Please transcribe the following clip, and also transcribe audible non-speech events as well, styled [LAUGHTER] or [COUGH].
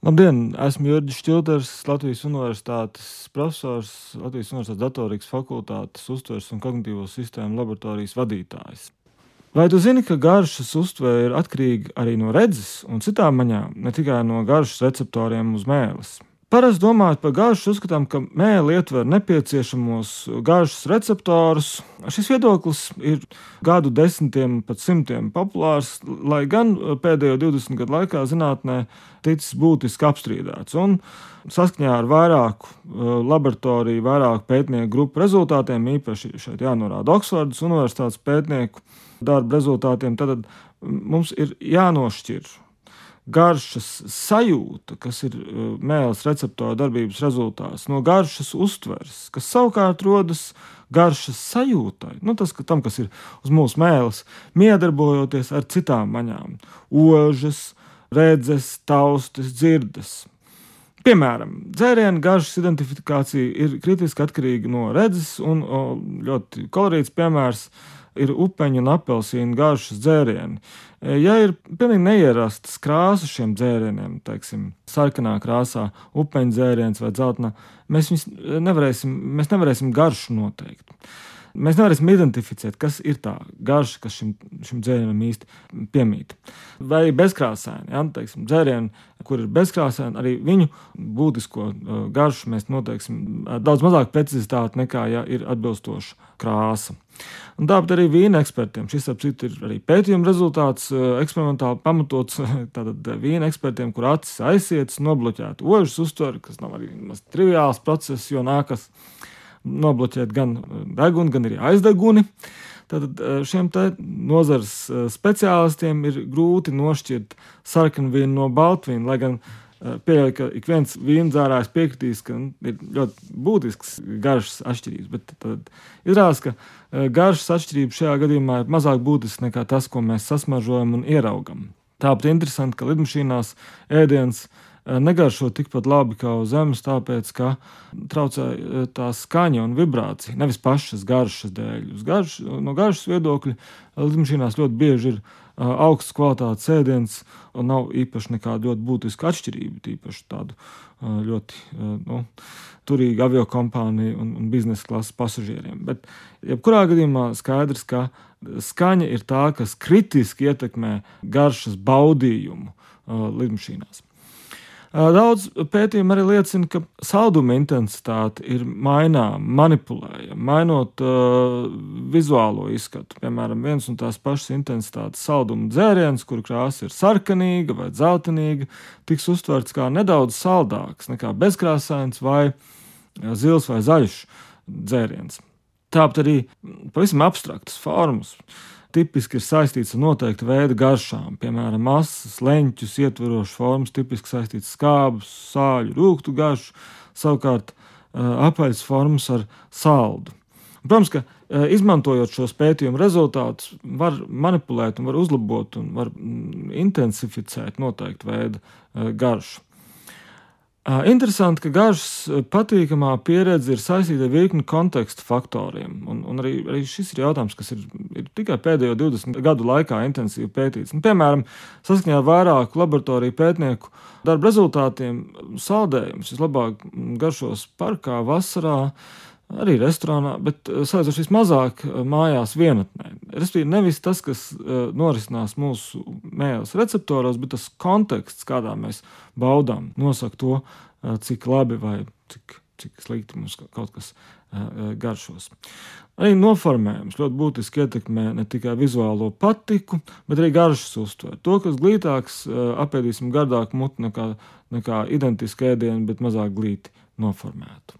Labdien! Esmu Jurģis Čilters, Latvijas Universitātes profesors, Latvijas Universitātes datorikas fakultātes uztveres un kognitīvo sistēmu laboratorijas vadītājs. Vai tu zini, ka garšas uztvere ir atkarīga arī no redzes un citām maņām, ne tikai no garšas receptoriem uz mēles? Parasti domājot par garšu, uzskatām, ka mēlī ietver nepieciešamos garšas receptorus. Šis viedoklis ir gadu desmitiem, pat simtiem populārs, lai gan pēdējo 20 gadu laikā zinātnē ticis būtiski apstrīdēts. Un saskaņā ar vairāku uh, laboratoriju, vairāku pētnieku grupu rezultātiem, īpaši šeit jānorāda Oksfordas Universitātes pētnieku darba rezultātiem, tad mums ir jānošķir garšas sajūta, kas ir uh, mēls receptora darbības rezultāts, no garšas uztveres, kas savukārt rodas garšas sajūtai, nu, tas, ka tam, kas ir uz mūsu mēles, miedarbojoties ar citām maņām, ožas, redzes, taustes, dzirdes. Piemēram, dzērienu garšas identifikācija ir kritiski atkarīga no redzes, un o, ļoti kolorīts piemērs ir upeņu un apelsīnu garšas dzērieni. E, ja ir pilnīgi neierastas krāsas šiem dzērieniem, teiksim, sarkanā krāsā, upeņu dzēriens vai dzeltenā, mēs, nevarēsim, mēs nevarēsim garšu noteikt. Mēs nevarēsim identificēt, kas ir tā garša, kas šim, šim dzērienam īsti piemīt. Vai bezkrāsaini, ja, teiksim, dzērieni, kur ir bezkrāsaini, arī viņu būtisko uh, garšu mēs noteiksim daudz mazāk precizitāti nekā, ja ir atbilstoša krāsa. Un tāpat arī vīna ekspertiem. Šis, ap citu, ir arī pētījuma rezultāts, uh, eksperimentāli pamatots [LAUGHS] tātad vīna ekspertiem, kur acis aizsietas, nobloķēta ožas uztvere, kas nav arī triviāls process, jo nākas nobloķēt gan eh, degunu, gan arī aizdeguni. Tad eh, šiem nozares eh, speciālistiem ir grūti nošķirt sarkanu vīnu no baltvīnu, lai gan pieļauju, ka ik viens vīndzērājs piekritīs, ka nu, ir ļoti būtisks garšas atšķirības. Bet tad izrādās, ka garšas atšķirība šajā gadījumā ir mazāk būtiska nekā tas, ko mēs sasmažojam un ieraugam. Tāpat interesanti, ka lidmašīnās ēdienas Eh, negaršo tikpat labi kā uz zemes, tāpēc ka traucē eh, tā skaņa un vibrācija. Nevis pašas garšas dēļ. Garš, no garšas viedokļa eh, lidmašīnās ļoti bieži ir augsts kvalitātes ēdiens un nav īpaši nekāda ļoti būtiska atšķirība. Tīpaši tādu ļoti nu, turīgu avio kompāniju un, un biznesa klases pasažieriem. Bet, jebkurā gadījumā, skaidrs, ka skaņa ir tā, kas kritiski ietekmē garšas baudījumu lidmašīnās. Daudz pētījumu arī liecina, ka salduma intensitāte ir maināma, manipulējama, mainot uh, vizuālo izskatu. Piemēram, viens un tās pašas intensitātes salduma dzēriens, kur krāsa ir sarkanīga vai dzeltenīga, tiks uztverts kā nedaudz saldāks nekā bezkrāsains vai zils vai zaļš dzēriens. Tāpat arī pavisam abstraktas formas tipiski ir saistīts ar noteiktu veidu garšām, piemēram, masas, leņķus, ietverošas formas, tipiski saistīts skābus, sāļu, rūkstu garšu, savukārt apaļas formas ar saldu. Protams, ka izmantojot šos pētījumu rezultātus, var manipulēt, var uzlabot un var mm, intensificēt noteiktu veidu garšu. Interesanti, ka garšas patīkamā pieredze ir saistīta ar virkni kontekstu faktoriem. Un, un arī, arī šis ir jautājums, kas ir, ir tikai pēdējo 20 gadu laikā intensīvi pētīts. Un, piemēram, saskaņā ar vairāku laboratoriju pētnieku darba rezultātiem, saldējums vislabāk garšos parkā vasarā arī restorānā, bet salīdzinoši vismazāk mājās vienatnē. Respektīvi, nevis tas, kas eh, norisinās mūsu mēles receptoros, bet tas konteksts, kādā mēs baudām, nosaka to, cik labi vai cik, cik slikti mums kaut kas garšos. Arī noformējums ļoti būtiski ietekmē ne tikai vizuālo patiku, bet arī garšas uztveri. To, kas glītāks, apēdīsim gardāku mutu nekā, nekā identiski ēdienu, bet mazāk glīti noformētu.